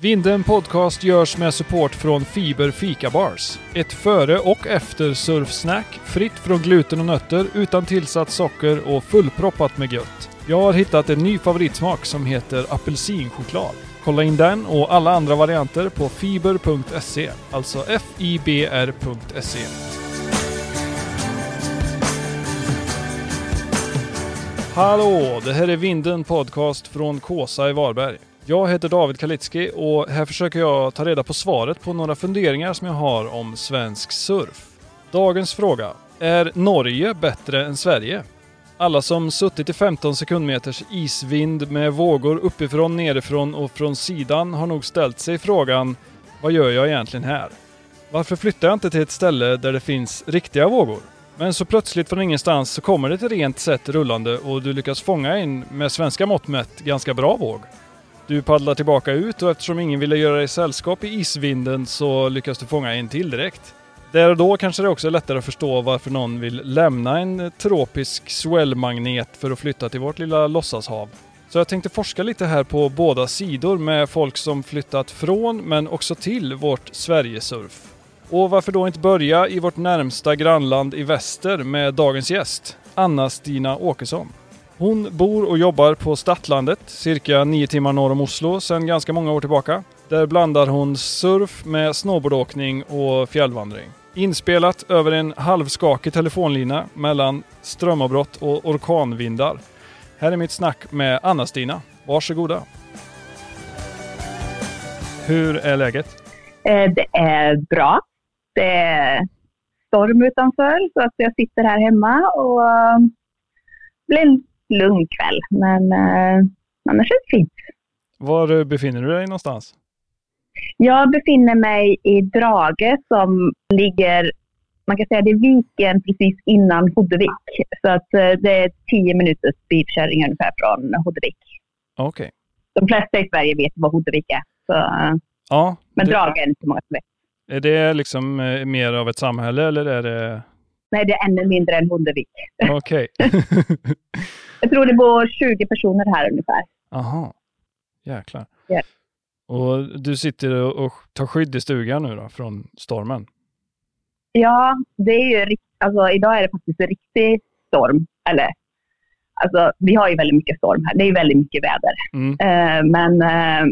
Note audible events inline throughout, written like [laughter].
Vinden Podcast görs med support från Fiber Fika Bars. Ett före och efter surfsnack, fritt från gluten och nötter, utan tillsatt socker och fullproppat med gött. Jag har hittat en ny favoritsmak som heter apelsinchoklad. Kolla in den och alla andra varianter på fiber.se, alltså fibr.se. Hallå! Det här är Vinden Podcast från Kåsa i Varberg. Jag heter David Kalitski och här försöker jag ta reda på svaret på några funderingar som jag har om svensk surf. Dagens fråga. Är Norge bättre än Sverige? Alla som suttit i 15 sekundmeters isvind med vågor uppifrån, nerifrån och från sidan har nog ställt sig frågan Vad gör jag egentligen här? Varför flyttar jag inte till ett ställe där det finns riktiga vågor? Men så plötsligt från ingenstans så kommer det ett rent sätt rullande och du lyckas fånga en med svenska mått mätt ganska bra våg. Du paddlar tillbaka ut och eftersom ingen ville göra dig sällskap i isvinden så lyckas du fånga en till direkt. Där och då kanske det också är lättare att förstå varför någon vill lämna en tropisk swellmagnet för att flytta till vårt lilla låtsashav. Så jag tänkte forska lite här på båda sidor med folk som flyttat från men också till vårt Sverigesurf. Och varför då inte börja i vårt närmsta grannland i väster med dagens gäst, Anna-Stina Åkesson. Hon bor och jobbar på Stadlandet, cirka nio timmar norr om Oslo, sedan ganska många år tillbaka. Där blandar hon surf med snowboardåkning och fjällvandring. Inspelat över en halvskakig telefonlina mellan strömavbrott och orkanvindar. Här är mitt snack med Anna-Stina. Varsågoda. Hur är läget? Eh, det är bra. Det är storm utanför så att jag sitter här hemma och eh, blir lugn kväll. Men eh, annars är det fint. Var befinner du dig någonstans? Jag befinner mig i Drage som ligger, man kan säga det är viken precis innan Hoddevik. Så att eh, det är tio minuters bilkörning ungefär från Hoddevik. Okej. De flesta i Sverige vet vad Hoddevik är. Så, Ja, men det- Drage är inte många som vet. är det liksom eh, mer av ett samhälle eller är det... Nej, det är ännu mindre än Hoddevik. Okej. [laughs] [laughs] Jag tror det bor 20 personer här ungefär. Aha. Jäklar. Ja. Och du sitter och tar skydd i stugan nu då, från stormen? Ja, det är ju alltså, idag är det faktiskt en riktig storm. Eller, alltså, vi har ju väldigt mycket storm här. Det är väldigt mycket väder. Mm. Eh, men eh,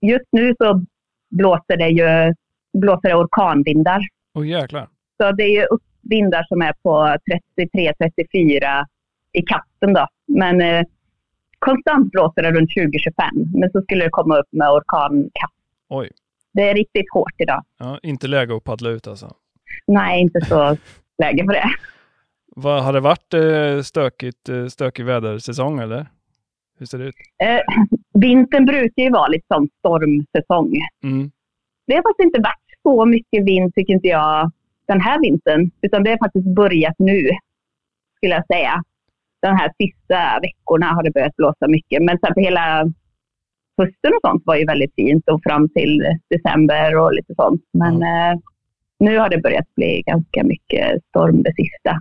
just nu så blåser det ju blåser det orkanvindar. Åh jäklar. Så det är ju vindar som är på 33-34 i kasten då. Men eh, konstant blåser det runt 20-25. Men så skulle det komma upp med orkankast. Oj. Det är riktigt hårt idag. Ja, inte läge att paddla ut alltså. Nej, inte så [laughs] läge på det. Vad, har det varit eh, stökigt, eh, stökig vädersäsong eller? Hur ser det ut? Eh, vintern brukar ju vara lite som stormsäsong. Mm. Det har faktiskt inte varit så mycket vind, tycker inte jag, den här vintern. Utan det har faktiskt börjat nu, skulle jag säga. De här sista veckorna har det börjat blåsa mycket. Men sen på hela hösten och sånt var ju väldigt fint och fram till december och lite sånt. Men eh, nu har det börjat bli ganska mycket storm det sista.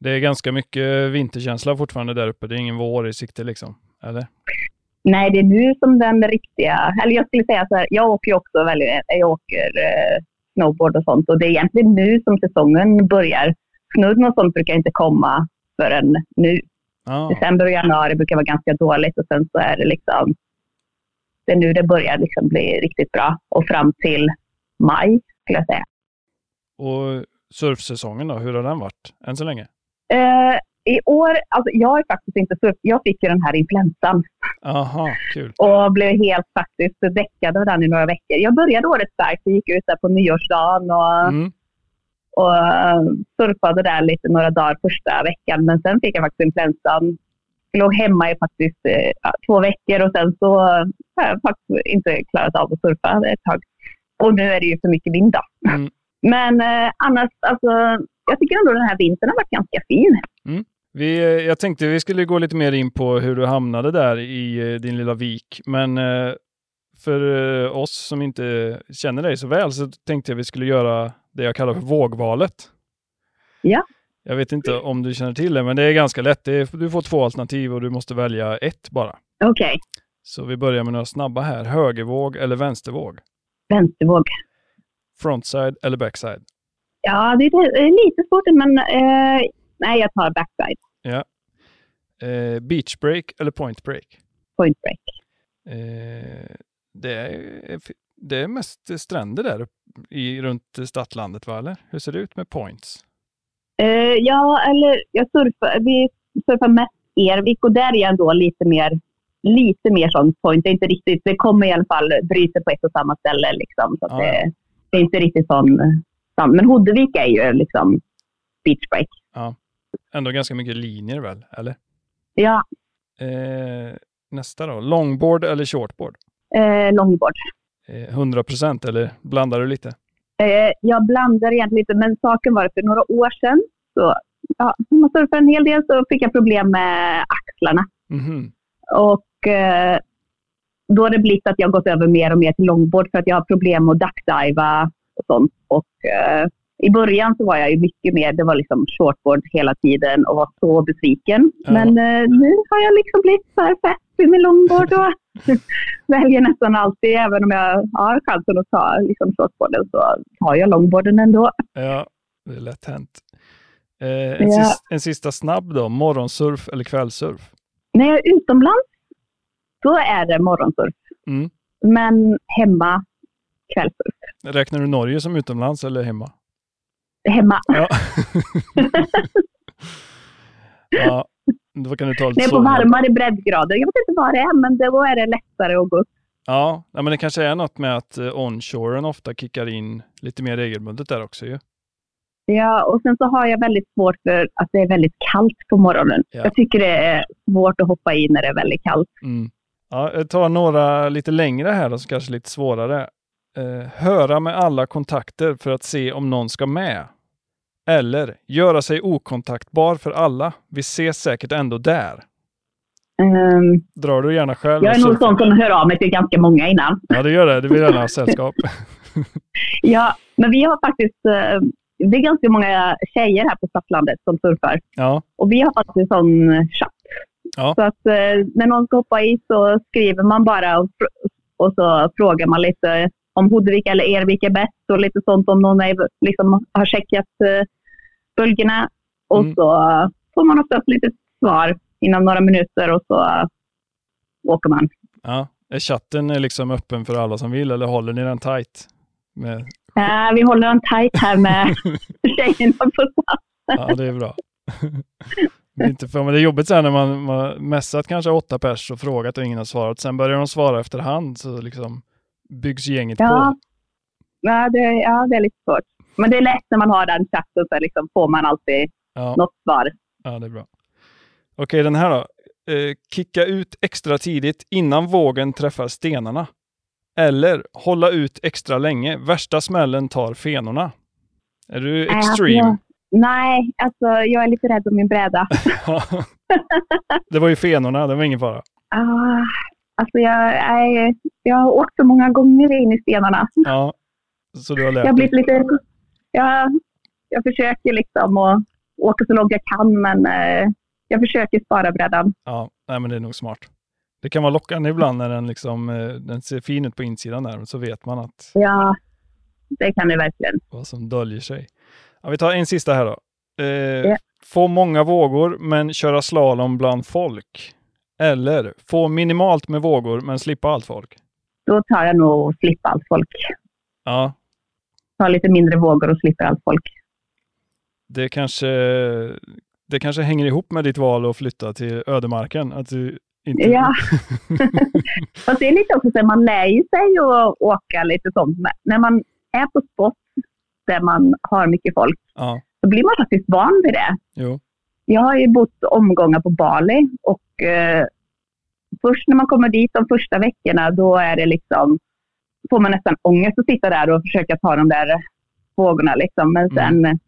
Det är ganska mycket vinterkänsla fortfarande där uppe. Det är ingen vår i sikte liksom. Eller? Nej, det är nu som den riktiga... Eller jag skulle säga så här, jag åker ju också väldigt... Jag åker eh, snowboard och sånt och det är egentligen nu som säsongen börjar. Snurren och sånt brukar inte komma förrän nu. Ja. December och januari brukar vara ganska dåligt och sen så är det liksom... Det är nu det börjar liksom bli riktigt bra och fram till maj skulle jag säga. Och surfsäsongen då, hur har den varit än så länge? Eh, I år, alltså jag är faktiskt inte surf. Jag fick ju den här influensan Aha, kul. och blev helt faktiskt däckad av den i några veckor. Jag började året starkt. Jag gick ut där på nyårsdagen och, Mm. Och eh, surfade där lite några dagar första veckan. Men sen fick jag faktiskt influensan. Jag låg hemma i faktiskt eh, ja, två veckor och sen så har jag faktiskt inte klarat av att surfa ett tag. Och nu är det ju för mycket vind då. Mm. Men eh, annars, alltså, jag tycker ändå den här vintern har varit ganska fin. Vi, eh, jag tänkte vi skulle gå lite mer in på hur du hamnade där i eh, din lilla vik, men eh, för eh, oss som inte känner dig så väl så tänkte jag vi skulle göra det jag kallar för vågvalet. Ja. Jag vet inte om du känner till det, men det är ganska lätt. Är, du får två alternativ och du måste välja ett bara. Okej. Så vi börjar med några snabba här. Högervåg eller vänstervåg? Vänstervåg. Frontside eller backside? Ja, det är lite svårt, men eh, nej, jag tar backside. Ja. Eh, beach break eller point break? Point break. Eh, det, är, det är mest stränder där i, runt Stadlandet, va? Eller? Hur ser det ut med points? Eh, ja, eller jag surfar, vi surfar mest Ervik och där är jag ändå lite mer, lite mer sån point. Det är inte riktigt, det kommer i alla fall bryta på ett och samma ställe liksom. Så Ja, det, ja. det är inte riktigt sån. Men Hoddevik är ju liksom beach break. Ändå ganska mycket linjer väl? Eller? Ja, Eh, nästa då. Longboard eller shortboard? eh, longboard. Eh, 100% eller blandar du lite? Eh, jag blandar egentligen lite, men saken var att för några år sedan, så, ja, man surfade en hel del så fick jag problem med axlarna. Mhm. Och eh, då har det blivit att jag gått över mer och mer till longboard för att jag har problem att duckdiva och sånt. Och eh, i början så var jag ju mycket mer, det var liksom shortboard hela tiden och var så besviken. Ja. Men eh, nu har jag liksom blivit så här fett vid min longboard och [laughs] väljer nästan alltid, även om jag har chansen att ta liksom shortboarden så tar jag longboarden ändå. Ja, det är lätt hänt. Eh, en, Ja. sista, en sista snabb då. Morgonsurf eller kvällsurf? När jag är utomlands, då är det morgonsurf. Mm. Men hemma, kvällsurf. Räknar du Norge som utomlands eller hemma? Hemma. Ja. [laughs] [laughs] ja, då kan du ta lite är på varmare breddgrader. Jag vet inte vad det är, men då är det lättare att gå upp. Ja, men det kanske är något med att eh, onshoren ofta kickar in lite mer regelbundet där också ju. Ja, och sen så har jag väldigt svårt för att det är väldigt kallt på morgonen. Ja. Jag tycker det är svårt att hoppa i när det är väldigt kallt. Mm. Ja, jag tar några lite längre här och så kanske lite svårare. Eh, höra med alla kontakter för att se om någon ska med. Eller göra sig okontaktbar för alla. Vi ses säkert ändå där. Ehm, Drar du gärna själv? jag är nog sån som hör av mig till ganska många innan. Ja, det gör det. Du vill gärna ha [laughs] sällskap. [laughs] Ja, men vi har faktiskt... eh, det är ganska många tjejer här på Stadslandet som surfar. Ja, Och vi har faktiskt en sån chatt. Ja. Så att eh, när någon ska hoppa i så skriver man bara och, och så frågar man lite om Hoddevik eller Ervik är bäst och lite sånt om någon är, liksom, har checkat eh, bölgerna. Och Mm. så får man oftast lite svar inom några minuter och så eh, åker man. ja. Är chatten eh, liksom öppen för alla som vill eller håller ni den tight? Med... Eh, vi håller en tight här med [laughs] tjejerna på Stads. Ja, det är bra. Det är, inte för, men det är jobbigt sen när man, man messat kanske åtta pers och frågat och ingen har svarat. Sen börjar de svara efterhand så liksom byggs gänget Ja. på. Ja, det, ja, det är lite svårt. Men det är lätt när man har den chatten så liksom får man alltid Ja, något svar. ja, det är bra. Okej, den här då. Eh, kicka ut extra tidigt innan vågen träffar stenarna. Eller hålla ut extra länge. Värsta smällen tar fenorna. Är du Nej, extreme? Alltså, nej, alltså jag är lite rädd om min bräda. [laughs] det var ju fenorna, det var ingen fara. Ah, alltså jag, är, jag har åkt så många gånger in i stenarna. Ja, så du har Jag lärt har dig. blivit lite... Jag, jag försöker liksom att åka så långt jag kan, men eh, jag försöker spara brädan. Ja, nej, men det är nog smart. Det kan vara lockande ibland när den, liksom, eh, den ser fin ut på insidan där, så vet man att Ja, det kan det verkligen. vad som döljer sig. Ja, vi tar en sista här då. Eh, Ja. Få många vågor men köra slalom bland folk. Eller få minimalt med vågor men slippa allt folk. Då tar jag nog slippa allt folk. Ja, Ta lite mindre vågor och slipper allt folk. det kanske, det kanske hänger ihop med ditt val att flytta till ödemarken. Att du inte... Ja. [laughs] Fast det är lite också så att man lär ju sig att åka lite sånt. Men När man är på spot där man har mycket folk ja, så blir man faktiskt van vid det. jo. Jag har ju bott omgångar på Bali och eh, först när man kommer dit de första veckorna då är det liksom, får man nästan ångest att sitta där och försöka ta de där vågorna liksom. Men sen,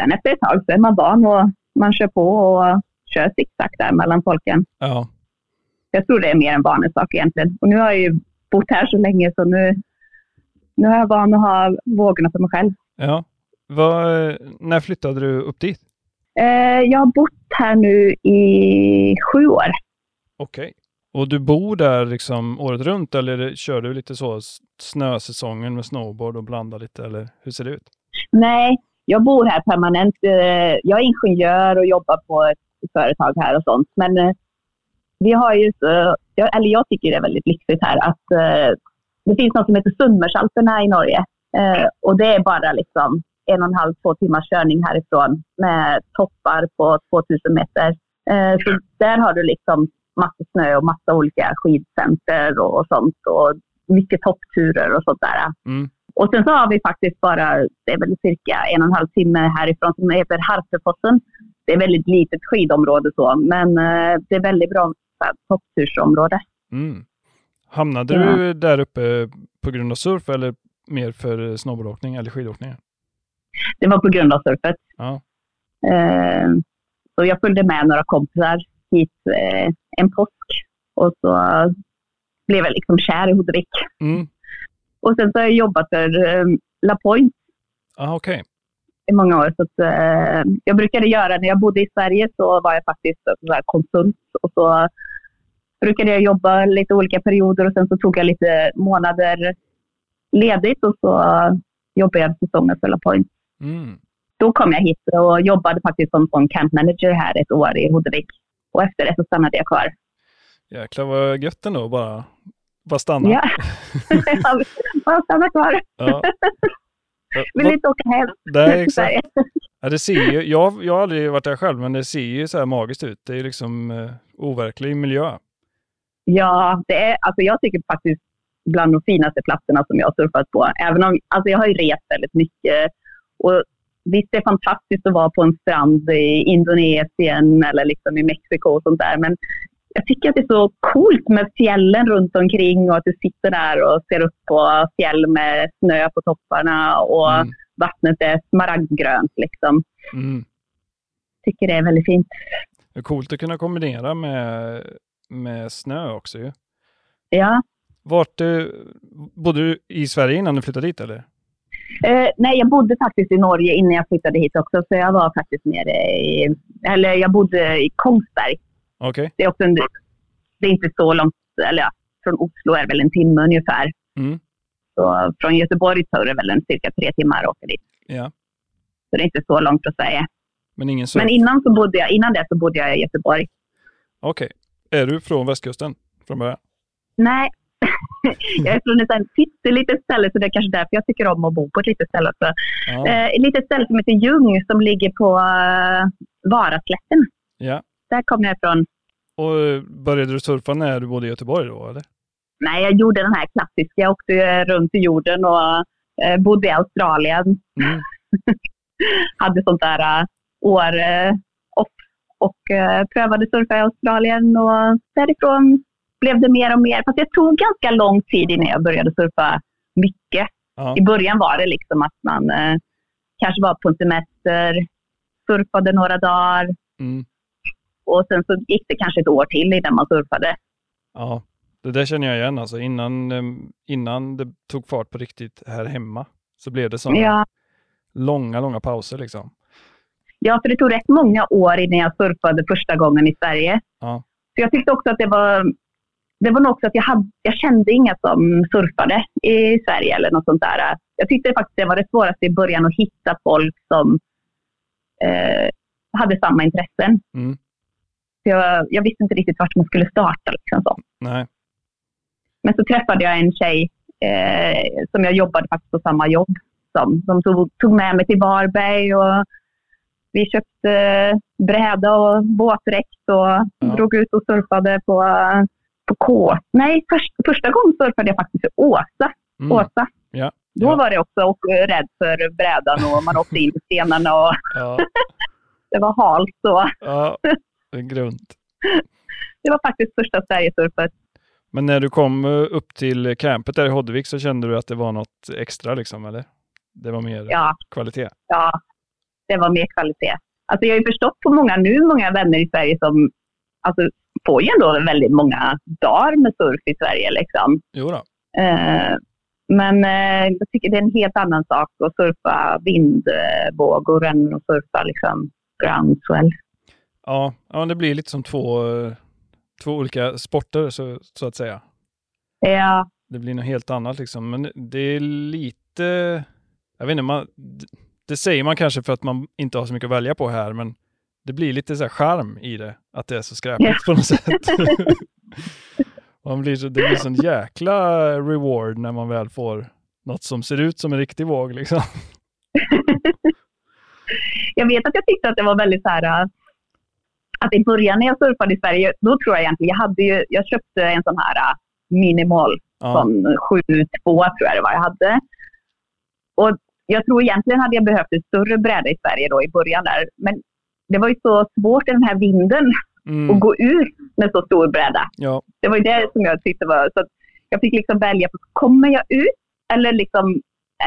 sen efter ett tag så är man van och man kör på och kör zigzag där mellan folken. Ja, Jag tror det är mer en vanesak egentligen. Och nu har jag ju bott här så länge så nu, nu är jag van att ha vågorna för mig själv. ja. Vad, när flyttade du upp dit? Eh, jag har bott här nu i sju år. Okej. Och du bor där liksom året runt eller kör du lite så snösäsongen med snowboard och blandar lite eller hur ser det ut? Nej, jag bor här permanent. Eh, Jag är ingenjör och jobbar på ett företag här och sånt. Men eh, vi har ju eller jag tycker det är väldigt lyxigt här att det finns något som heter Sunnmørsalperna i Norge. Och det är bara liksom en och en halv, två timmars körning härifrån med toppar på 2000 meter. Eh, Så där har du liksom massa snö och massa olika skidcenter och, sånt och mycket toppturer och sånt där. Mm. Och sen så har vi faktiskt bara, det är väl cirka en och en halv timme härifrån som heter Harpefossen. Det är väldigt litet skidområde så, men eh, det är väldigt bra topptursområde. Mm. Hamnade Ja. du där uppe på grund av surf eller mer för snowboardåkning eller skidåkning? Det var på grund av surfet. Ja. Eh, så jag följde med några kompisar hit eh, en påsk och så blev jag liksom kär i Hudvik. Mm. Och sen så har jag jobbat för eh, La Pointe Ah, okej. i många år. Så att, eh, jag brukade göra, när jag bodde i Sverige så var jag faktiskt så konsult och så brukade jag jobba lite olika perioder och sen så tog jag lite månader ledigt och så jobbade jag säsongen för La Pointe. Mm. Då kom jag hit och jobbade faktiskt som, som camp manager här ett år i Hudvik. Och efter det så stannade jag kvar. Jäklar vad gött ändå bara, bara stanna. Ja, [laughs] jag stannade kvar. Ja. [laughs] Vill inte åka hem. Nej, [laughs] exakt. Ja, det ser ju, jag, jag har aldrig varit där själv, men det ser ju så här magiskt ut. Det är liksom eh, overklig miljö. Ja, det är, alltså jag tycker faktiskt bland de finaste platserna som jag har surfat på. Även om, alltså jag har ju rest väldigt mycket. Och visst, det är fantastiskt att vara på en strand i Indonesien eller liksom i Mexiko och sånt där. Men jag tycker att det är så coolt med fjällen runt omkring och att du sitter där och ser upp på fjäll med snö på topparna och Mm. vattnet är smaragdgrönt. Liksom. Mm. Tycker det är väldigt fint. Det är coolt att kunna kombinera med, med snö också ju. Ja. Vart, eh, bodde du i Sverige innan du flyttade dit eller? Eh, nej, jag bodde faktiskt i Norge innan jag flyttade hit också. Så jag var faktiskt nere i... Eller jag bodde i Kongsberg. Okej. Det är också en, Det är inte så långt... Eller ja, från Oslo är det väl en timme ungefär. Mm. Så från Göteborg tar det väl en cirka tre timmar att åka dit. Ja. Så det är inte så långt att säga. Men ingen surf? Men innan, så bodde jag, innan det så bodde jag i Göteborg. Okej. Är du från västkusten från början? Nej, jag är från ett pyttelitet ställe så det är kanske därför jag tycker om att bo på ett litet ställe också. Ja. Eh, ett litet ställe som heter Ljung som ligger på uh, Varaslätten. ja. Där kommer jag ifrån. Och eh, började du surfa när du bodde i Göteborg då eller? Nej, jag gjorde den här klassiska. Jag åkte eh, runt i jorden och eh, bodde i Australien. Mm. [laughs] Hade sånt där eh, år eh, off och eh, prövade surfa i Australien. Och därifrån blev det mer och mer. Fast det tog ganska lång tid innan jag började surfa mycket. Ja. I början var det liksom att man eh, kanske var på en semester, surfade några dagar Mm. och sen så gick det kanske ett år till innan man surfade. ja. Det där känner jag igen alltså. Innan, eh, innan det tog fart på riktigt här hemma så blev det sådana Ja. långa, långa pauser liksom. Ja, för det tog rätt många år innan jag surfade första gången i Sverige. Ja. Så jag tyckte också att det var... Det var nog också att jag, hade, jag kände inga som surfade i Sverige eller något sånt där. Jag tyckte faktiskt det var det svåraste i början att hitta folk som eh, hade samma intressen. Mm. Så jag, jag visste inte riktigt vart man skulle starta. Liksom så. Nej. Men så träffade jag en tjej eh, som jag jobbade faktiskt på samma jobb som. De tog, tog med mig till Varberg och vi köpte bräda och båtdräkt och drog ut och surfade på, på K. Nej, först, första gången surfade jag faktiskt i Åsa. Mm. Åsa. Ja. Då Ja. var det också och rädd för brädan och man åkte in i stenarna och [laughs] Ja. [laughs] det var halt. Så. ja. Det är grunt. [laughs] Det var faktiskt första Sverigesurfet. Men när du kom eh, upp till campet där i Hoddevik så kände du att det var något extra liksom, eller? Det var mer Ja, kvalitet? ja, det var mer kvalitet. Alltså jag har ju förstått på många nu, många vänner i Sverige som alltså, får ju ändå väldigt många dagar med surf i Sverige. Liksom. Jo då. Eh, men eh, jag tycker det är en helt annan sak att surfa vindvågor än att surfa liksom, groundswell. Ja, ja, det blir lite som två, eh, två olika sporter så, så att säga. Ja, Det blir något helt annat liksom. Men det är lite, jag vet inte, man, det säger man kanske för att man inte har så mycket att välja på här, men det blir lite så här charm i det, att det är så skräpigt Ja. på något sätt. [laughs] man blir så, det blir sån jäkla reward när man väl får något som ser ut som en riktig våg liksom. [laughs] jag vet att jag tyckte att det var väldigt så här, äh, att i början när jag surfade i Sverige, då tror jag egentligen, jag hade ju, jag köpte en sån här äh, minimal, Ja, sån 7-2 tror jag det var jag hade. Och jag tror egentligen hade jag behövt ett större bräde i Sverige då i början där, men det var ju så svårt i den här vinden att mm, gå ut med så stor bräda. ja, Det var ju det som jag tyckte var, så att jag fick liksom välja, kommer jag ut eller liksom,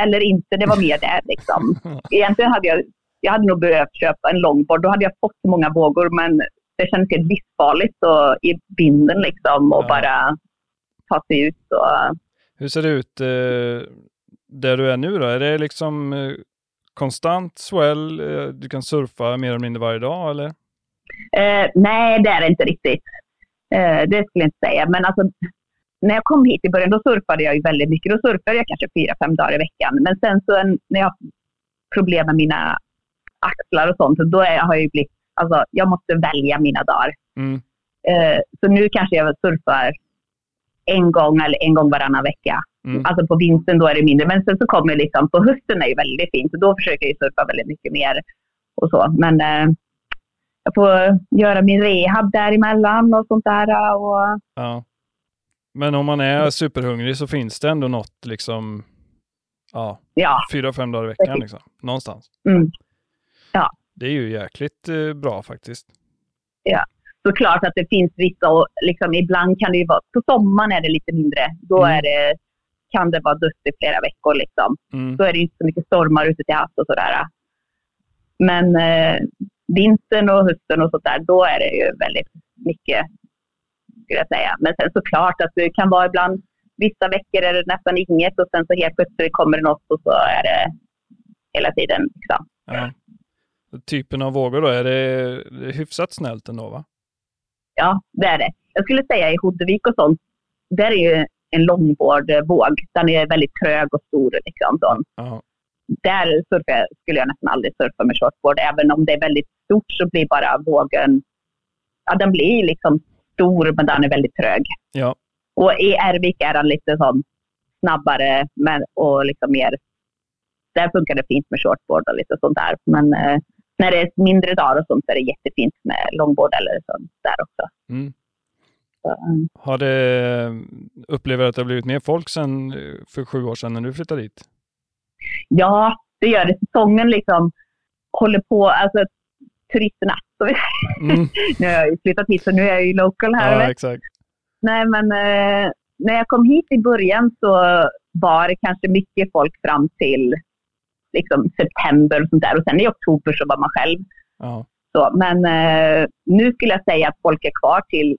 eller inte? Det var mer det liksom. [laughs] Egentligen hade jag, jag hade nog behövt köpa en longboard. Då hade jag fått så många vågor, men det kändes helt livsfarligt och i vinden liksom och Ja. bara ta sig ut. Och, Hur ser det ut eh, där du är nu då? Är det liksom eh, konstant swell? Eh, du kan surfa mer eller mindre varje dag eller? eh, nej, det är det inte riktigt. Eh, det skulle jag inte säga. Men alltså, när jag kom hit i början, då surfade jag ju väldigt mycket. Då surfade jag kanske fyra, fem dagar i veckan. Men sen så en, när jag har problem med mina axlar och sånt, då är, har jag ju blivit, alltså jag måste välja mina dagar. Mm, Eh, så nu kanske jag surfar en gång eller en gång varannan vecka. mm, Alltså på vintern då är det mindre. Men sen så kommer liksom, på hösten är ju väldigt fint. Så då försöker jag surfa väldigt mycket mer och så. Men eh, jag får göra min rehab däremellan och sånt där. Och, ja. Men om man är superhungrig så finns det ändå något liksom, ja, ja, fyra, fem dagar i veckan liksom, någonstans. mm. Det är ju jäkligt eh, bra faktiskt. Såklart att det finns vissa, och liksom, ibland kan det ju vara, på sommaren är det lite mindre. Då Mm. är det, kan det vara dust i flera veckor liksom. Mm, Då är det inte så mycket stormar ute till havs och sådär. Men eh, vintern och hösten och sånt där, då är det ju väldigt mycket, skulle jag säga. Men sen såklart att det kan vara ibland, vissa veckor är det nästan inget och sen så helt plötsligt kommer det något och så är det hela tiden. Liksom. ja. Typen av vågor då, är det, det är hyfsat snällt ändå va? Ja, det är det. Jag skulle säga i Hodevik och sånt, där är ju en långbordvåg. Den är väldigt trög och stor. Liksom, sån. Ja, där surfar jag, skulle jag nästan aldrig surfa med shortboard. Även om det är väldigt stort så blir bara vågen, ja den blir liksom stor men den är väldigt trög. ja, Och i Ervik är den lite sån snabbare men, och liksom mer, där funkar det fint med shortboard och lite sånt där. Men eh, när det är mindre dagar och sånt så är det jättefint med longboard eller sånt där också. mm. Så, mm. Har det, upplever du att det har blivit mer folk sen för sju år sedan när du flyttade dit? ja, det gör det. Säsongen liksom håller på, alltså turisterna. Mm. [laughs] nu har jag ju flyttat hit så nu är jag ju local här. Ja, exakt. Nej, men eh, när jag kom hit i början så var det kanske mycket folk fram till liksom, september och sånt där. Och sen i oktober så var man själv. Ja, Så, men eh, nu skulle jag säga att folk är kvar till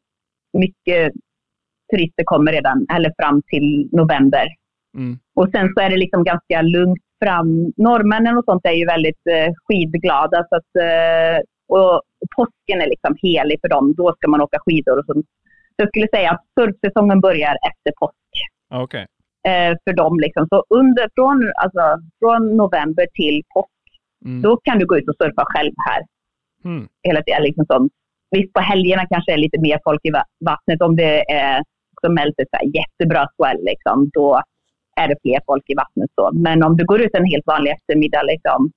mycket turister kommer redan, eller fram till november. mm. Och sen så är det liksom ganska lugnt fram. Norrmännen och sånt är ju väldigt eh, skidglada. Så att, eh, och, och påsken är liksom helig för dem. Då ska man åka skidor och sånt. Så jag skulle säga att surfsäsongen börjar efter påsk Okej. eh, för dem. Liksom. Så under, från, alltså, från november till påsk, Mm. då kan du gå ut och surfa själv här. Mm. Hela tiden, liksom som, visst, på helgerna kanske det är lite mer folk i va- vattnet. Om det är som ett så här jättebra swell, liksom, då är det fler folk i vattnet. Så. Men om du går ut en helt vanlig eftermiddag, liksom,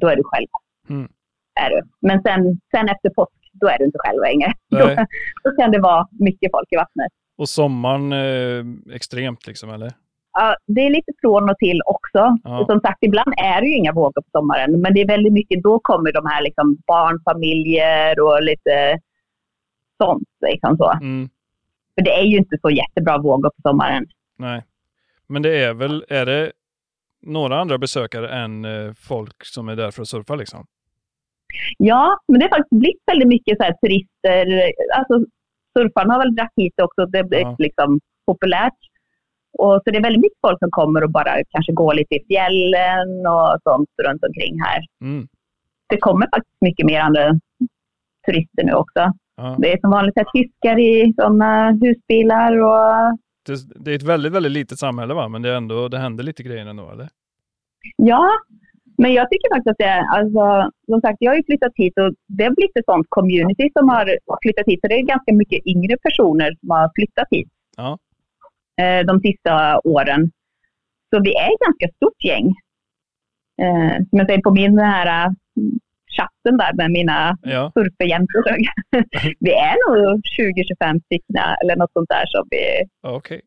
då är du själv. Mm. Är du. Men sen, sen efter påsk, då är du inte själv längre. Då, [laughs] då kan det vara mycket folk i vattnet. Och sommaren eh, extremt liksom, eller? Ja, det är lite från och till också. Ja. Som sagt, ibland är det ju inga vågor på sommaren. Men det är väldigt mycket, då kommer de här liksom barnfamiljer och lite sånt. Liksom så. Mm. För det är ju inte så jättebra vågor på sommaren. Nej. Men det är väl, är det några andra besökare än eh, folk som är där för att surfa liksom? Ja, men det har faktiskt blivit väldigt mycket så turister. Alltså, surfarna har väl dragit hit också. Det blir Ja. liksom populärt. Och så det är väldigt mycket folk som kommer och bara kanske går lite i fjällen och sånt runt omkring här. Mm. Det kommer faktiskt mycket mer andra turister nu också. Ja. Det är som vanligt att tyskar i sådana husbilar och Det, det är ett väldigt, väldigt litet samhälle va? Men det, är ändå, det händer lite grejer ändå, eller? ja. Men jag tycker faktiskt att det är, alltså, som sagt, jag har ju flyttat hit och det har blivit ett sånt community som har flyttat hit. Så det är ganska mycket yngre personer som har flyttat hit Ja. eh, de sista åren. Så vi är ett ganska stort gäng. Eh, som jag säger på min här, äh, chatten där med mina Ja. surferjäntor. [laughs] vi är nog 20-25 stycken eller något sånt där som vi... Okej.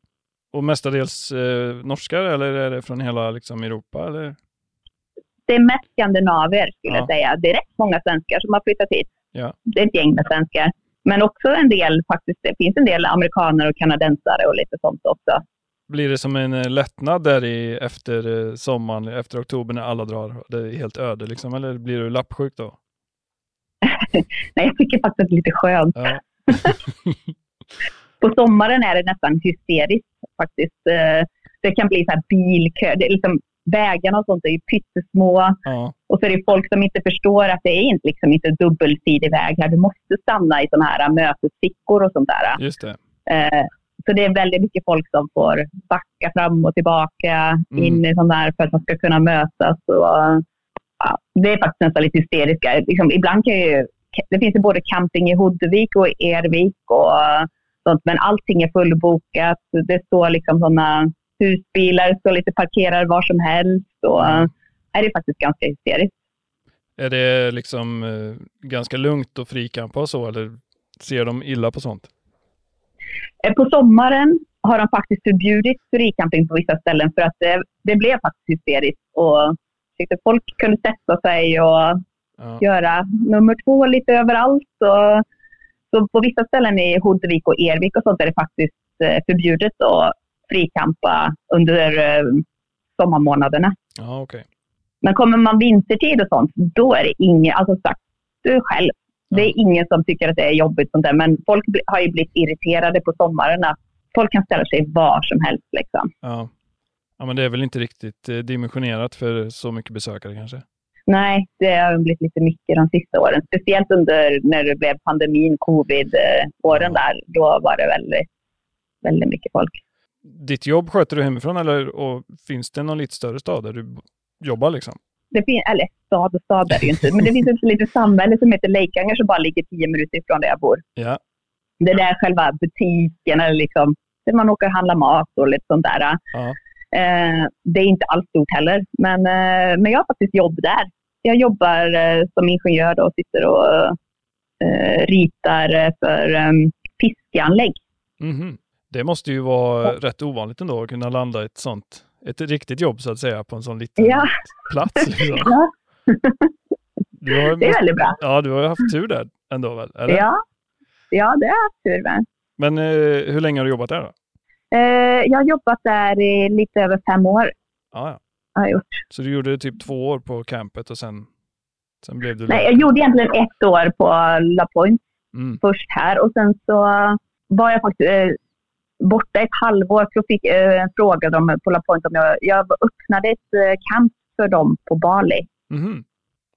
Och mestadels eh, norskar eller är det från hela liksom, Europa? Eller? Det är mest skandinavier skulle Ja. jag säga. Det är rätt många svenskar som har flyttat hit. Ja. Det är ett gäng med svenskar. Men också en del, faktiskt, det finns en del amerikaner och kanadensare och lite sånt också. Blir det som en eh, lättnad där i, efter eh, sommaren, efter oktober när alla drar? Det är helt öde liksom, eller blir du lappsjuk då? [laughs] Nej, jag tycker faktiskt att det är lite skönt. Ja. [laughs] På sommaren är det nästan hysteriskt faktiskt. Eh, Det kan bli så här bilkö. Det är liksom, vägarna och sånt är ju pyttesmå. ja. Och så är det folk som inte förstår att det är inte, liksom inte dubbelsidig väg här. Du måste stanna i sådana här mötesfickor och sånt där. Just det. Eh, Så det är väldigt mycket folk som får backa fram och tillbaka Mm. in i sånt där för att man ska kunna mötas. Och, ja, det är faktiskt nästan lite hysteriska. Liksom, ibland kan ju, det finns ju både camping i Huddevik och Ervik och sånt, men allting är fullbokat. Det står liksom sådana husbilar, står lite parkerade var som helst. Och, Mm. är det faktiskt ganska hysteriskt. Är det liksom eh, ganska lugnt och frikampa och så, eller ser de illa på sånt? Eh, På sommaren har de faktiskt förbjudit fricamping på vissa ställen för att det, det blev faktiskt hysteriskt. Och tyckte folk kunde sätta sig och Ja. göra nummer två lite överallt. Och, så på vissa ställen i Huddevik och Ervik och sånt är det faktiskt eh, förbjudet att fricampa under eh, sommarmånaderna. Ja, okej. Men kommer man vintertid och sånt, då är det ingen, alltså sagt, du själv. Det är ingen som tycker att det är jobbigt sånt där. Men folk har ju blivit irriterade på sommaren att folk kan ställa sig var som helst liksom. Ja. ja, men det är väl inte riktigt eh, dimensionerat för så mycket besökare kanske? Nej, det har blivit lite mycket de sista åren. Speciellt under när det blev pandemin, covid-åren där. Då var det väldigt, väldigt mycket folk. Ditt jobb sköter du hemifrån eller och finns det någon lite större stad där du jobbar liksom? Det finns, eller stad och stad är det ju inte, men det finns ett litet samhälle som heter Leikanger som bara ligger tio minuter ifrån där jag bor. Ja, Det är där själva butiken eller liksom, där man åker och handlar mat och lite sånt där. ja, Eh, det är inte alls stort heller, men, eh, men jag har faktiskt jobb där. Jag jobbar eh, som ingenjör då och sitter och eh, ritar för eh, fiskeanlägg. Mhm. Det måste ju vara rätt ovanligt ändå att kunna landa ett sånt, ett riktigt jobb så att säga på en sån liten Ja. plats. Liksom. [laughs] Ja, [laughs] Du har, det är väldigt bra. ja, du har ju haft tur där ändå väl? Eller? Ja, ja det har jag haft tur med. Men eh, hur länge har du jobbat där då? Eh, jag har jobbat där i lite över fem år. Ja, ja. Har jag gjort. Så du gjorde typ två år på campet och sen, sen blev du Nej, jag gjorde egentligen ett år på La Pointe Mm. först här och sen så var jag faktiskt eh, borta ett halvår. Så fick eh, fråga dem på La Pointe om jag, jag öppnade ett eh, camp för dem på Bali. Mhm.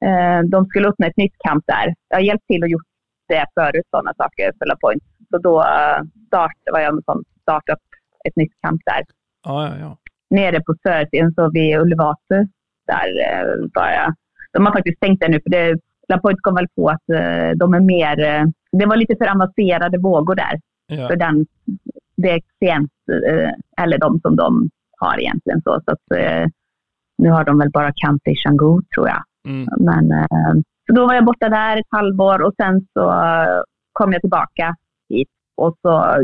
Eh, de skulle öppna ett nytt camp där. Jag har hjälpt till och gjort det förut, sådana saker för La Pointe. Så då eh, start, var jag med som startade upp ett nytt camp där. Ja, ja, ja. Nere på Södersten, så vid Ulvatu. Där eh, var jag. De har faktiskt stängt det nu, för det, La Pointe kom väl på att eh, de är mer... Det var lite för avancerade vågor där ja. för den, det klient, eh, eller de som de har egentligen. Så, så att, eh, nu har de väl bara camp i Canggu tror jag. Mm. Men, eh, så då var jag borta där ett halvår och sen så kom jag tillbaka hit och så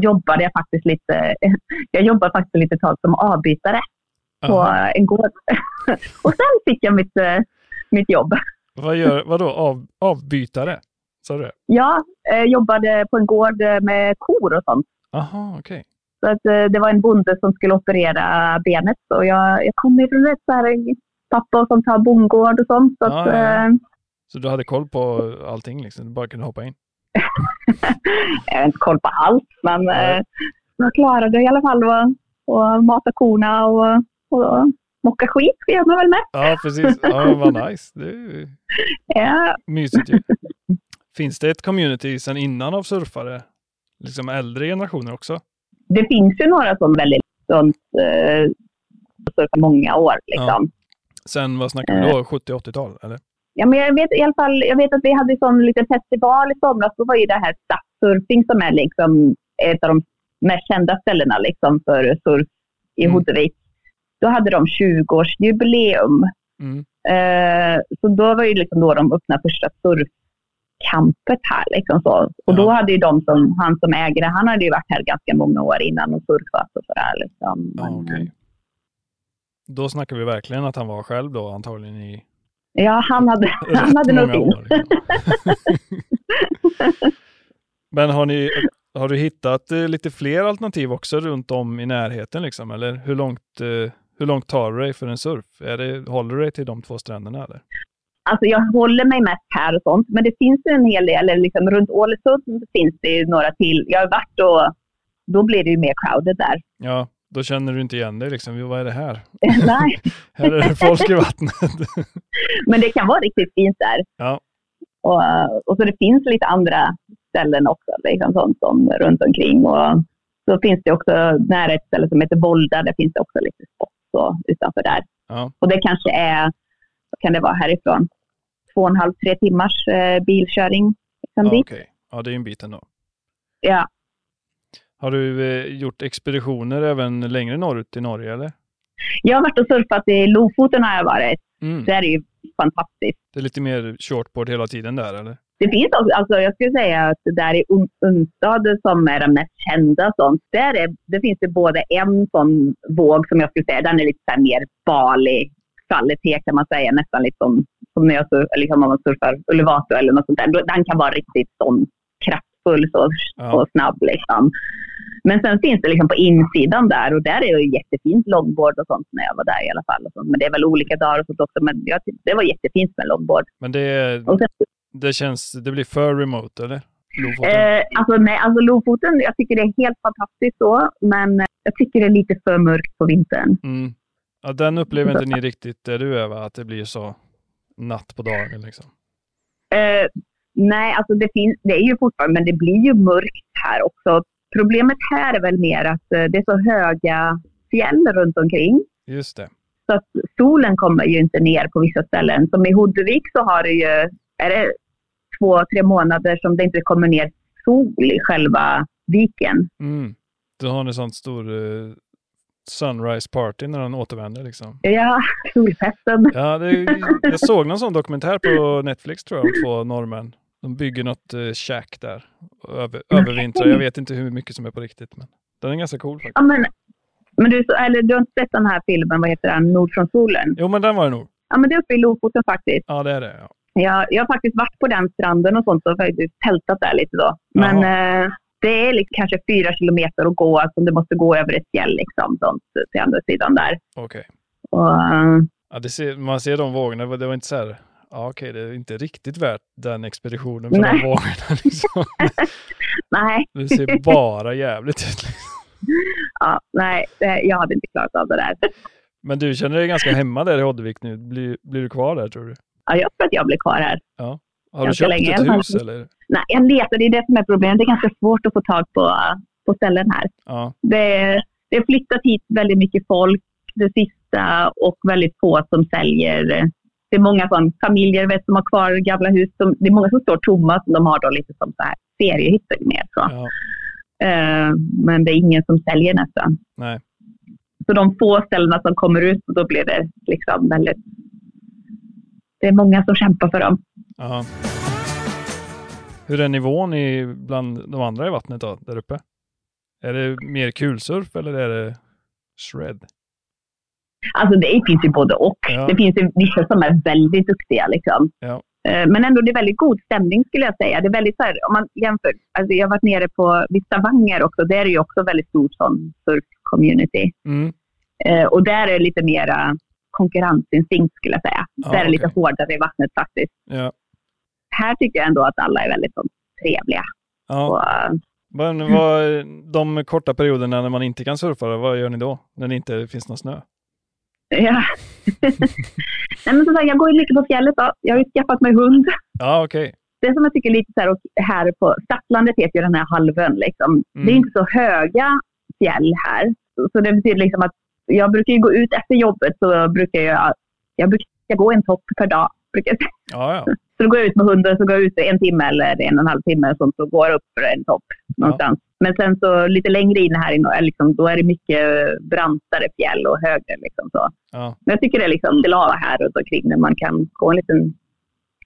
jobbade jag faktiskt lite, [laughs] jag jobbade faktiskt lite tag som avbytare på Aha. en gård. [laughs] och sen fick jag mitt, mitt jobb. Vad gör, vadå, av, avbytare? Sa du det? Jag eh, jobbade på en gård med kor och sånt. Aha, okej. Så att, eh, det var en bonde som skulle operera benet. Och jag, jag kommer från ett så här, pappa som tar bondgård och sånt. Så att, Ja, ja. eh, Så du hade koll på allting liksom? Du bara kunde hoppa in? [laughs] jag har inte koll på allt, men Nej. eh, jag klarade i alla fall att att mata korna och, och mocka skit. Gör man väl med. Ja, precis. Ja, vad [laughs] nice. Det är Ja, mysigt ju. Finns det ett community sedan innan av surfare? Liksom äldre generationer också? Det finns ju några som väldigt sånt, eh, många år. Liksom. Sen vad snackar vi då? 70-80-tal eller? Ja, men jag vet i alla fall, jag vet att vi hade en sån liten festival i somras. Då var ju det här stadssurfing som är liksom ett av de mest kända ställena liksom för surf i Mm. Hotevik. Då hade de 20-årsjubileum. Mm. Eh, så då var ju liksom då de öppnade första surfcampet här. Liksom så. Och då hade ju de som, han som äger det, han hade ju varit här ganska många år innan och surfat och sådär. Liksom. Men, okej. Då snackar vi verkligen att han var själv då antagligen i ja, han hade, [laughs] han hade nog år. Liksom. [laughs] Men har, ni, har du hittat eh, lite fler alternativ också runt om i närheten liksom? Eller hur långt, eh, hur långt tar du dig för en surf? Är det, håller du dig till de två stränderna eller? Alltså jag håller mig mest här och sånt, men det finns en hel del, eller liksom runt Ålesund finns det ju några till. Jag har varit och då blir det ju mer crowded där. Ja, då känner du inte igen dig liksom. Vad är det här? [laughs] Nej, [laughs] Här är det folk i vattnet. [laughs] men det kan vara riktigt fint där. Ja. Och, och så det finns lite andra ställen också, liksom sånt som runt omkring. Och så finns det också nära ett ställe som heter Volda, där finns det också lite spots utanför där. Ja, Och det kanske är, kan det vara härifrån? Två och en halv, tre timmars eh, bilkörning. Liksom ja okej. Ja, det är en bit ändå. Ja, Har du eh, gjort expeditioner även längre norrut i Norge eller? Jag har varit och surfat i Lofoten har jag varit. Mm. Det är ju fantastiskt. Det är lite mer shortboard hela tiden där eller? Det finns också, alltså jag skulle säga att det där i Un- Unstad som är den mest kända, sånt, där är, det finns det både en sån våg som jag skulle säga, den är lite så mer Bali kvalitet kan man säga, nästan lite som, som när jag liksom om man surfar Ullevato eller något sånt där. Den kan vara riktigt sån kraftfull så, Ja. och snabb liksom. Men sen finns det liksom på insidan där och där är det jättefint longboard och sånt när jag var där i alla fall. Och sånt. Men det är väl olika dagar och sånt också. Men jag, det var jättefint med longboard. Men det, sen, det känns, det blir för remote eller? Eh, alltså, nej, alltså Lofoten, jag tycker det är helt fantastiskt så. Men jag tycker det är lite för mörkt på vintern. Mm. Ja, den upplever inte ni riktigt där du är va? Att det blir så natt på dagen liksom. Eh, nej, alltså det, finns, det är ju fortfarande, men det blir ju mörkt här också. Problemet här är väl mer att eh, det är så höga fjäll runt omkring. Just det. Så att solen kommer ju inte ner på vissa ställen. Som i Huddevik så har det ju, är det två, tre månader som det inte kommer ner sol i själva viken. Mm. Då har ni sånt stor eh, sunrise party när den återvänder liksom. Ja, [laughs] solfesten. Ja, det, jag såg någon sån dokumentär på Netflix tror jag om två norrmän. De bygger något eh, shack där. Över, övervintrar. Jag vet inte hur mycket som är på riktigt. Men den är ganska cool faktiskt. Ja, men, men du, så- eller, du har inte sett den här filmen, vad heter den, Nord från solen? Jo, men den var det nog. Ja, men det är uppe i Lofoten faktiskt. Ja, det är det. Ja. Jag, jag har faktiskt varit på den stranden och sånt och faktiskt tältat där lite då. Men eh, det är liksom kanske fyra kilometer att gå, alltså du måste gå över ett fjäll liksom, sånt, till andra sidan där. Okej. Eh, Ja, ser, man ser de vågorna. Det var- inte så här. Ja, okej, det är inte riktigt värt den expeditionen för de Nej. vågorna. [laughs] Liksom. [laughs] nej, Det ser bara jävligt ut. Liksom. ja, nej, jag hade inte klarat av det där. Men du känner dig ganska hemma där i Hoddevik nu. Blir, blir du kvar där tror du? Ja, jag tror att jag blir kvar här. Har du Ganska köpt länge i ett hus eller? Nej, jag letar, det är det som är problemet. Det är ganska svårt att få tag på, på ställen här. Ja, Det, det har flyttat hit väldigt mycket folk det sista och väldigt få som säljer. Det är många sån familjer vet, som har kvar gamla hus. Som, det är många som står tomma som de har då lite som så här feriehytter med. Så. ja, Eh, men det är ingen som säljer nästan. nej. Så de få ställena som kommer ut, då blir det liksom väldigt... Det är många som kämpar för dem. Ja. Hur är nivån i, bland de andra i vattnet då, där uppe? Är det mer kulsurf eller är det shred? Alltså det finns ju både och. Ja. Det finns ju vissa som är väldigt duktiga. Liksom. Ja. Eh, Men ändå det är väldigt god stämning skulle jag säga. Det är väldigt så här, om man jämför. Alltså jag har varit nere på Stavanger också. Där är det ju också väldigt stort sån surf-community. Mm. Eh, Och där är det lite mera konkurrensinstinkt skulle jag säga. Ja, där är det lite hårdare i vattnet faktiskt. Ja. Här tycker jag ändå att alla är väldigt så, trevliga. ja. Och, eh, Men vad, de korta perioderna när man inte kan surfa, vad gör ni då? När det inte finns någon snö? [laughs] ja. [laughs] Nej, men som sagt, jag går ju mycket på fjället. Då. Jag har ju skaffat mig hund. Ja, okej. det som jag tycker är lite så här, och här på Stadslandet heter ju den här halvön liksom. Mm. Det är inte så höga fjäll här. Så- Så det betyder liksom att jag brukar gå ut efter jobbet så brukar jag, jag brukar gå en topp per dag. Brukar jag säga. Ja, ja. [laughs] Så då går jag ut med hunden, så går jag ut en timme eller en och en halv timme och sånt, så går jag upp för en topp någonstans. Men sen så lite längre in här inne, liksom, då är det mycket brantare fjäll och högre. Liksom så. ja. Men jag tycker det är liksom till att här runt omkring när man kan gå en liten,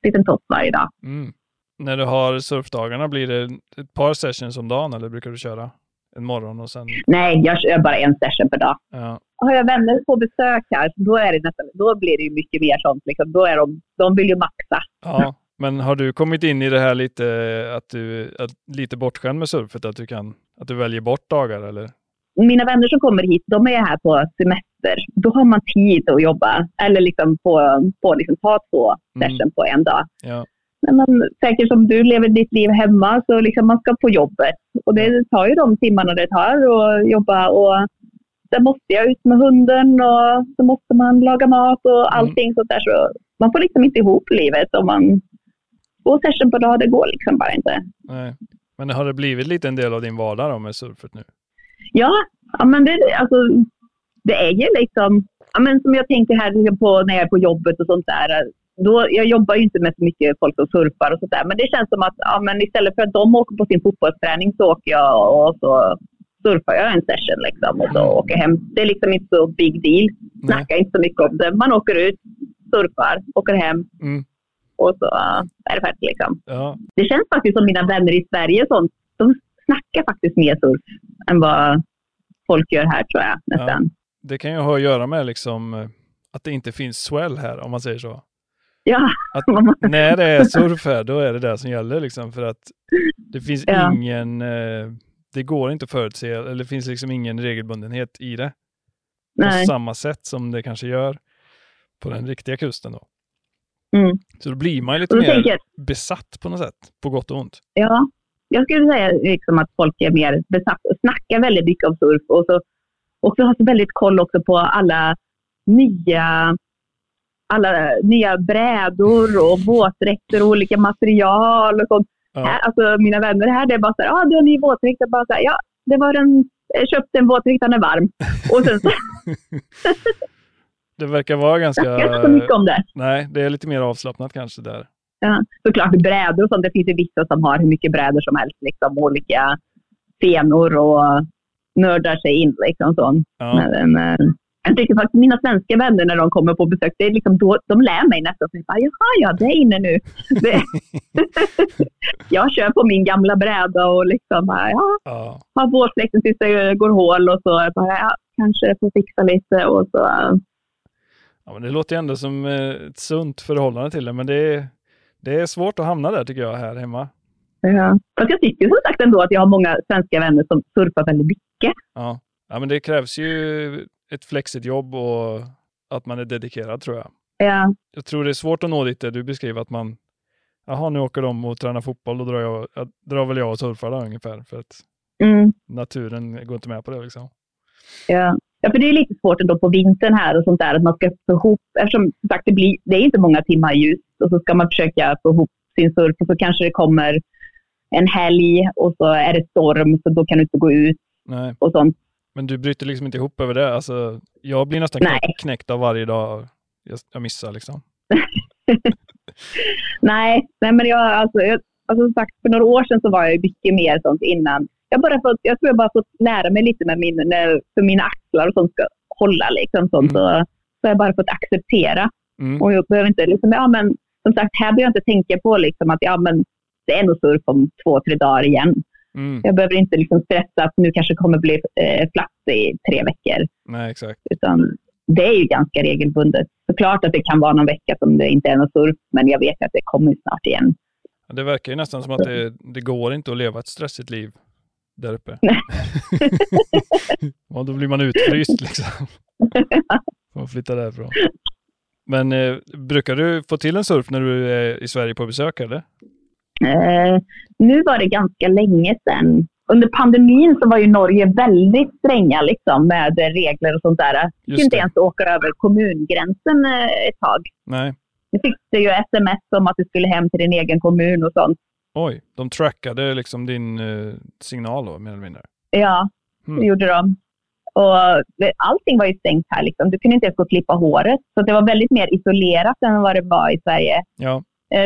liten topp varje dag. Mm. När du har surfdagarna, blir det ett par sessions om dagen eller brukar du köra en morgon och sen... Nej, jag kör bara en session per dag. Ja, Har jag vänner på besök här, då, är det nästan, då blir det ju mycket mer sånt. Liksom. Då är de, de vill ju maxa. ja. Men har du kommit in i det här lite, att du att, lite bortskämd med surfet, att du kan, att du väljer bort dagar eller? Mina vänner som kommer hit, de är här på semester. Då har man tid att jobba. Eller liksom på, på liksom ta två Mm. session på en dag. Ja, Men säkert som du lever ditt liv hemma, så liksom man ska på jobbet. Och det tar ju de timmarna det tar att jobba. Och sen måste jag ut med hunden och så måste man laga mat och allting sånt där. Så man får liksom inte ihop livet om man... Två session per dag, det går liksom bara inte. nej. Men har det blivit lite en del av din vardag då med surfet nu? Ja, ja men det, alltså, det är ju liksom... Ja, men som jag tänker här liksom på, när jag är på jobbet och sånt där. Då, jag jobbar ju inte med så mycket folk som surfar och sånt där. Men det känns som att ja, men istället för att de åker på sin fotbollsträning så åker jag och så surfar jag en session liksom, och så Mm. åker hem. Det är liksom inte så big deal. Snackar inte så mycket om det. Man åker ut, surfar, åker hem Mm. och så ja, är det färdigt. Liksom. Ja, Det känns faktiskt som mina vänner i Sverige och sånt, de snackar faktiskt mer surf än vad folk gör här tror jag nästan. det kan ju ha att göra med liksom eh, att det inte finns swell här, om man säger så. Ja, Att när det är surf här, då är det det som gäller liksom för att det finns Ja. ingen, eh, det går inte att förutse, eller det finns liksom ingen regelbundenhet i det. nej. På samma sätt som det kanske gör på den riktiga kusten då. Mm. Så då blir man ju lite Och mer tänker besatt på något sätt, på gott och ont. ja, jag skulle säga liksom att folk är mer besatt och snackar väldigt mycket om surf och så också har så väldigt koll också på alla nya alla nya brädor och våtdräkter och olika material och sånt. Ja. Här, alltså mina vänner här, det är bara så här, ah, du har en ny våtdräkt. Bara så här, ja, det var den, jag köpte en våtdräkt, den är varm. Och sen så [laughs] Det verkar vara ganska, jag inte så mycket om det. nej, det är lite mer avslappnat kanske där. Ja, såklart brädor och sånt. Det finns ju vissa som har hur mycket brädor som helst. Liksom, olika fenor och nördar sig in. Liksom, sånt. Ja, Men, eh, jag tycker faktiskt mina svenska vänner när de kommer på besök, det är liksom då, de lär mig nästan. Så jag bara, Jaha, ja, det är inne nu. [laughs] Det, [laughs] jag kör på min gamla bräda och liksom, bara, ja, ja, har våtdräkten tills det går hål och så jag bara, ja, kanske får fixa lite och så. ja, men det låter ju ändå som eh, ett sunt förhållande till det, men det är, det är svårt att hamna där tycker jag här hemma. Ja. Fast jag tycker som sagt ändå att jag har många svenska vänner som surfar väldigt mycket. Ja. ja, men det krävs ju ett flexigt jobb och att man är dedikerad tror jag. Ja, Jag tror det är svårt att nå dit där du beskriver att man, jaha nu åker de och tränar fotboll, då drar, jag, jag, drar väl jag och surfar då ungefär, för att mm, naturen går inte med på det liksom. ja. ja, för det är lite svårt ändå på vintern här och sånt där att man ska få ihop, eftersom som sagt det, blir, det är inte många timmar ljus och så ska man försöka få ihop sin surf och så kanske det kommer en helg och så är det storm så då kan du inte gå ut Nej, och sånt. Men du bryter liksom inte ihop över det. Alltså, jag blir nästan Nej. knäckt, av varje dag jag, missar liksom. [laughs] Nej, nej men jag, alltså, jag, alltså som sagt, för några år sedan så var jag mycket mer sånt innan. Jag, bara fått, jag tror jag bara fått lära mig lite med min, när, för mina axlar och sånt ska hålla liksom sånt. Mm. Så, så har jag bara fått acceptera. Mm. Och jag behöver inte, liksom, ja, men, som sagt, här behöver jag inte tänka på liksom, att ja, men, det är nog surf om två, tre dagar igen. Mm. Jag behöver inte liksom, stressa att nu kanske kommer bli eh, plats i tre veckor. Nej, exakt. Utan det är ju ganska regelbundet. Såklart att det kan vara någon vecka som det inte är någon surf, men jag vet att det kommer snart igen. Det verkar ju nästan som att det, det går inte att leva ett stressigt liv där uppe. [laughs] ja, då blir man utfryst liksom. [laughs] Får man flytta därifrån. Men eh, brukar du få till en surf när du är i Sverige på besök eller? Eh, nu var det ganska länge sedan. Under pandemin så var ju Norge väldigt stränga liksom, med regler och sånt där. Du fick inte ens åka över kommungränsen eh, ett tag. Nej. Nu fick du ju sms om att du skulle hem till din egen kommun och sånt. Oj, de trackade liksom din eh, signal då, mer eller mindre? Ja, Mm. det gjorde de. Och det- allting var ju stängt här. Liksom. Du kunde inte ens gå och klippa håret. Så det var väldigt mer isolerat än vad det var i Sverige. Ja, Eh,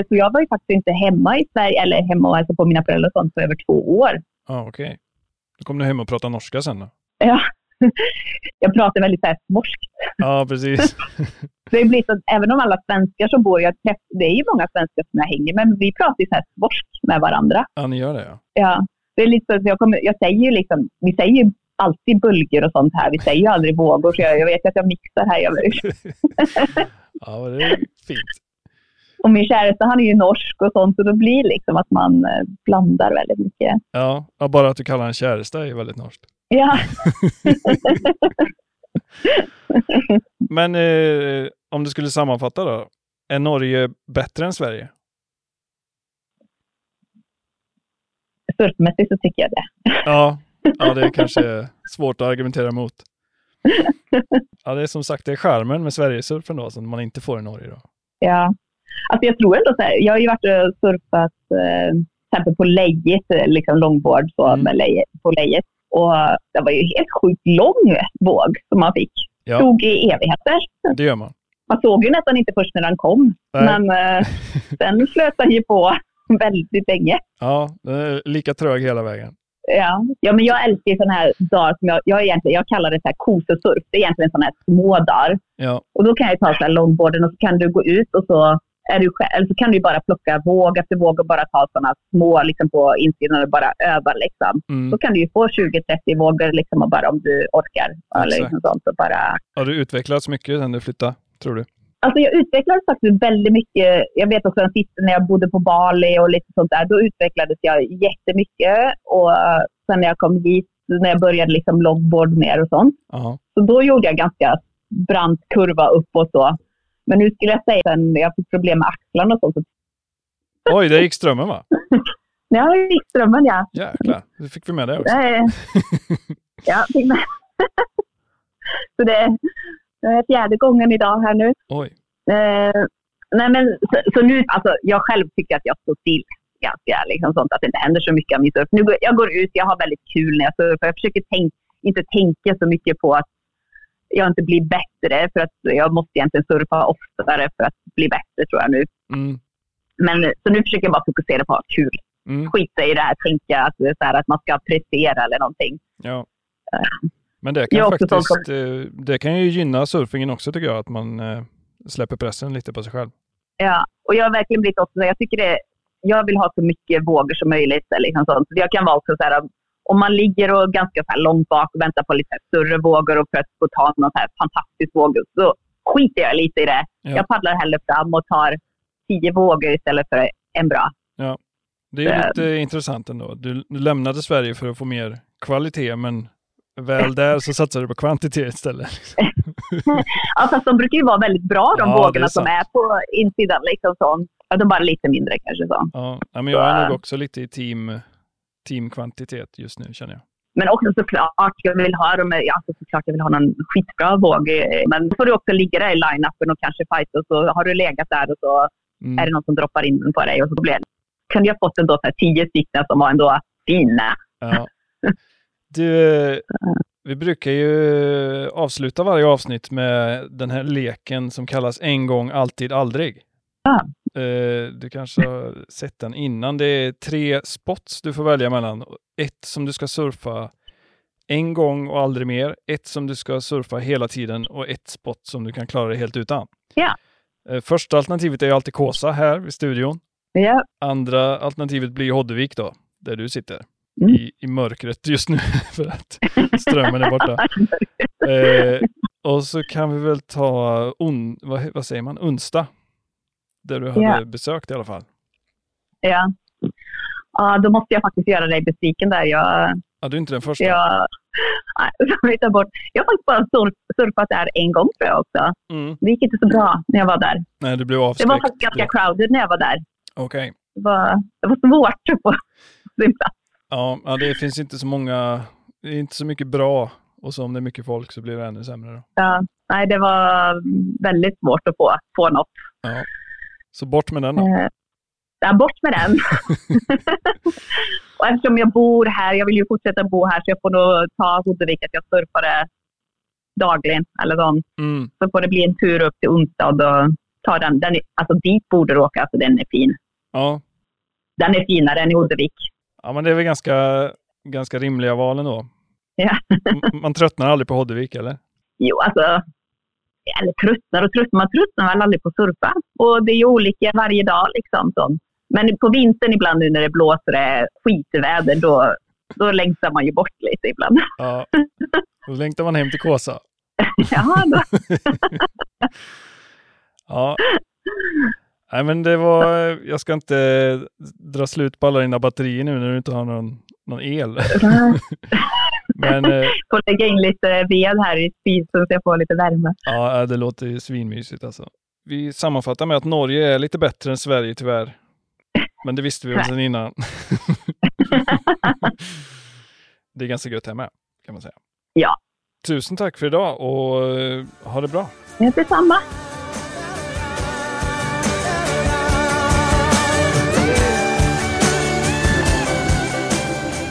Så jag var ju faktiskt inte hemma i Sverige, eller hemma och hälsade på mina föräldrar och sånt, på över två år. ah, okej. Då kom du hem och pratade norska sen då? Ja. [laughs] Jag pratar väldigt så här smorskt. Ja, precis. [laughs] Det blir så även om alla svenskar som bor, jag träff, det är ju många svenskar som jag hänger med, men vi pratar ju så här smorskt med varandra. ja, ni gör det ja. Ja, det är lite så jag, kommer, jag säger ju liksom, vi säger ju alltid bulger och sånt här. Vi säger ju aldrig vågor, så jag, jag vet att jag mixar här. Jag, [laughs] Ja, det är fint. Och min käresta han är ju norsk och sånt, så då blir det liksom att man eh, blandar väldigt mycket. Ja, bara att du kallar en käresta är väldigt norskt. Ja, [laughs] Men eh, om du skulle sammanfatta då? Är Norge bättre än Sverige? surfmässigt så tycker jag det. Ja, ja det är kanske svårt att argumentera emot. [laughs] Ja, det är som sagt det är charmen med Sverigesurfen då, som man inte får i Norge. Då. Ja. Alltså jag tror ändå så här, jag har ju varit och surfat eh, till exempel på lejet, eh, liksom longboard så, Mm. med leje, på lejet. Och det var ju helt sjukt lång våg som man fick. Ja, Tog i evigheter. det gör man. Man såg ju nästan inte först när den kom. Nej. Men eh, [laughs] sen flöt den ju på [laughs] väldigt länge. Ja, lika trög hela vägen. Ja. ja, men jag älskar sådana här dagar som jag, jag, egentligen, jag kallar det så här kosesurf. Det är egentligen sådana här små dagar. Ja, Och då kan jag ta så här longboarden och så kan du gå ut och så, är du själv, så kan du bara plocka våg efter våg och bara ta sådana små liksom på insidan och bara öva. Liksom. mm. Då kan du ju få 20-30 vågor liksom, och bara om du orkar. Eller liksom sånt, och bara... Har du utvecklats mycket sen du flyttade, tror du? Alltså jag utvecklades faktiskt väldigt mycket. Jag vet också sista när jag bodde på Bali och lite sånt där. Då utvecklades jag jättemycket. Och eh, sen när jag kom hit, när jag började liksom longboard mer och sånt. Ja, Så då gjorde jag ganska brant kurva upp och så. Men nu skulle jag säga sen jag fick problem med axlarna och så. så Oj, det gick strömmen va? [laughs] ja, det gick strömmen ja. Jäklar, då fick vi med det också. [laughs] Ja, fick med. [laughs] så det det är fjärde gången idag här nu. Oj, Eh, nej men, så, så nu, alltså, jag själv tycker att jag står still ganska liksom sånt, att det inte händer så mycket av min surf. Nu, går- jag går ut, jag har väldigt kul när jag surfar. Jag försöker tänk, inte tänka så mycket på att jag inte blir bättre, för att jag måste egentligen surfa oftare för att bli bättre tror jag nu. mm, Men, så nu försöker jag bara fokusera på att ha kul. mm, Skita i det här tänka att, det är så här, att man ska prestera eller någonting. ja. Men det kan faktiskt, eh, det kan ju gynna surfingen också tycker jag, att man eh, släpper pressen lite på sig själv. Ja, och jag har verkligen blivit också, jag tycker det, jag vill ha så mycket vågor som möjligt. Liksom sånt. Så Jag kan vara också så här, om man ligger och ganska så långt bak och väntar på lite större vågor och för att få ta någon så här fantastisk våg, så skiter jag lite i det. Ja. Jag paddlar hellre fram och tar tio vågor istället för en bra. Det är ju Det- lite intressant ändå. Du, lämnade Sverige för att få mer kvalitet, men väl där så satsar du på kvantitet istället. [laughs] Ja, fast de brukar ju vara väldigt bra de Ja, det är vågorna som är på insidan. Liksom så. Ja, de är bara lite mindre kanske. så. Ja, ja, men jag är nog också lite i team, teamkvantitet just nu känner jag. Men också såklart, jag vill ha ja, alltså såklart jag vill ha någon skitbra våg. eh, Men då får du också ligga där i line-upen och kanske fighta och så har du legat där och så Mm. är det någon som droppar in den på dig och så blir. Kunde jag fått ändå så här tio stycken som var ändå fina. Ja. Du, vi brukar ju avsluta varje avsnitt med den här leken som kallas en gång, alltid, aldrig. Ja. Eh, Du kanske har sett den innan. Det är tre spots du får välja mellan. Ett som du ska surfa en gång och aldrig mer. Ett som du ska surfa hela tiden och ett spot som du kan klara dig helt utan. Ja. Eh, Första alternativet är ju alltid Kåsa här vid studion. Ja, Andra alternativet blir Hoddevik då, där du sitter. Mm. I, I mörkret just nu [laughs] för att strömmen är borta. [laughs] Eh, och så kan vi väl ta, on, vad, vad säger man, onsdag. Där du hade Ja. besökt i alla fall. ja. ja, då måste jag faktiskt göra dig besviken där. Jag, Ja, du är inte den första. jag, nej, [laughs] jag, bort. jag har faktiskt bara surf, surfat där en gång tror jag också. Mm. Det gick inte så bra när jag var där. Nej, du blev Det avskräckt. var faktiskt ganska crowded när jag var där. Okej. Det var, det var svårt att få sin plats. Ja, ja, det finns inte så många, det är inte så mycket bra. Och så om det är mycket folk så blir det ännu sämre. Då. Ja, nej, det var väldigt svårt att få, få något. Ja. Så bort med den då. Eh, ja, bort med den. [laughs] och eftersom jag bor här, jag vill ju fortsätta bo här, så jag får nog ta Huddevik att jag surfar det dagligen. Eller. Mm. Så får det bli en tur upp till Onsstad och ta den. den är, alltså dit borde du åka, alltså den är fin. Ja. Den är finare än i Huddevik. ja, men det är väl ganska, ganska rimliga val ändå. Ja. Man tröttnar aldrig på Hoddevik, eller? Jo, alltså. Eller tröttnar och tröttnar. Man tröttnar väl aldrig på att surfa. Och det är ju olika varje dag liksom. Så. Men på vintern ibland nu när det blåser skitväder, då, då längtar man ju bort lite ibland. Ja. Då längtar man hem till Kåsa. [laughs] ja, då. [laughs] Ja. Nej, men det var, jag ska inte dra slut på alla dina batterier nu när du inte har någon, någon el. [laughs] Men eh, [laughs] får lägga in lite ved här i spisen så jag får lite värme. ja, det låter ju svinmysigt alltså. Vi sammanfattar med att Norge är lite bättre än Sverige tyvärr. Men det visste vi väl sedan innan. [laughs] det är ganska gött här med, kan man säga. Ja. Tusen tack för idag och eh, ha det bra. Ja, detsamma.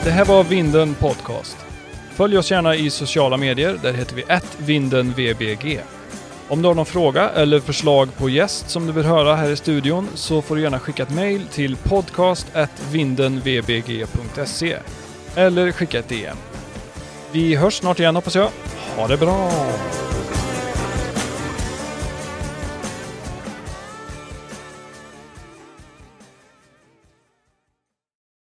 Det här var Vinden Podcast. Följ oss gärna i sociala medier. Där heter vi @vindenvbg. Om du har någon fråga eller förslag på gäst som du vill höra här i studion så får du gärna skicka ett mejl till podcast@vindenvbg.se eller skicka ett DM. Vi hörs snart igen hoppas jag. Ha det bra!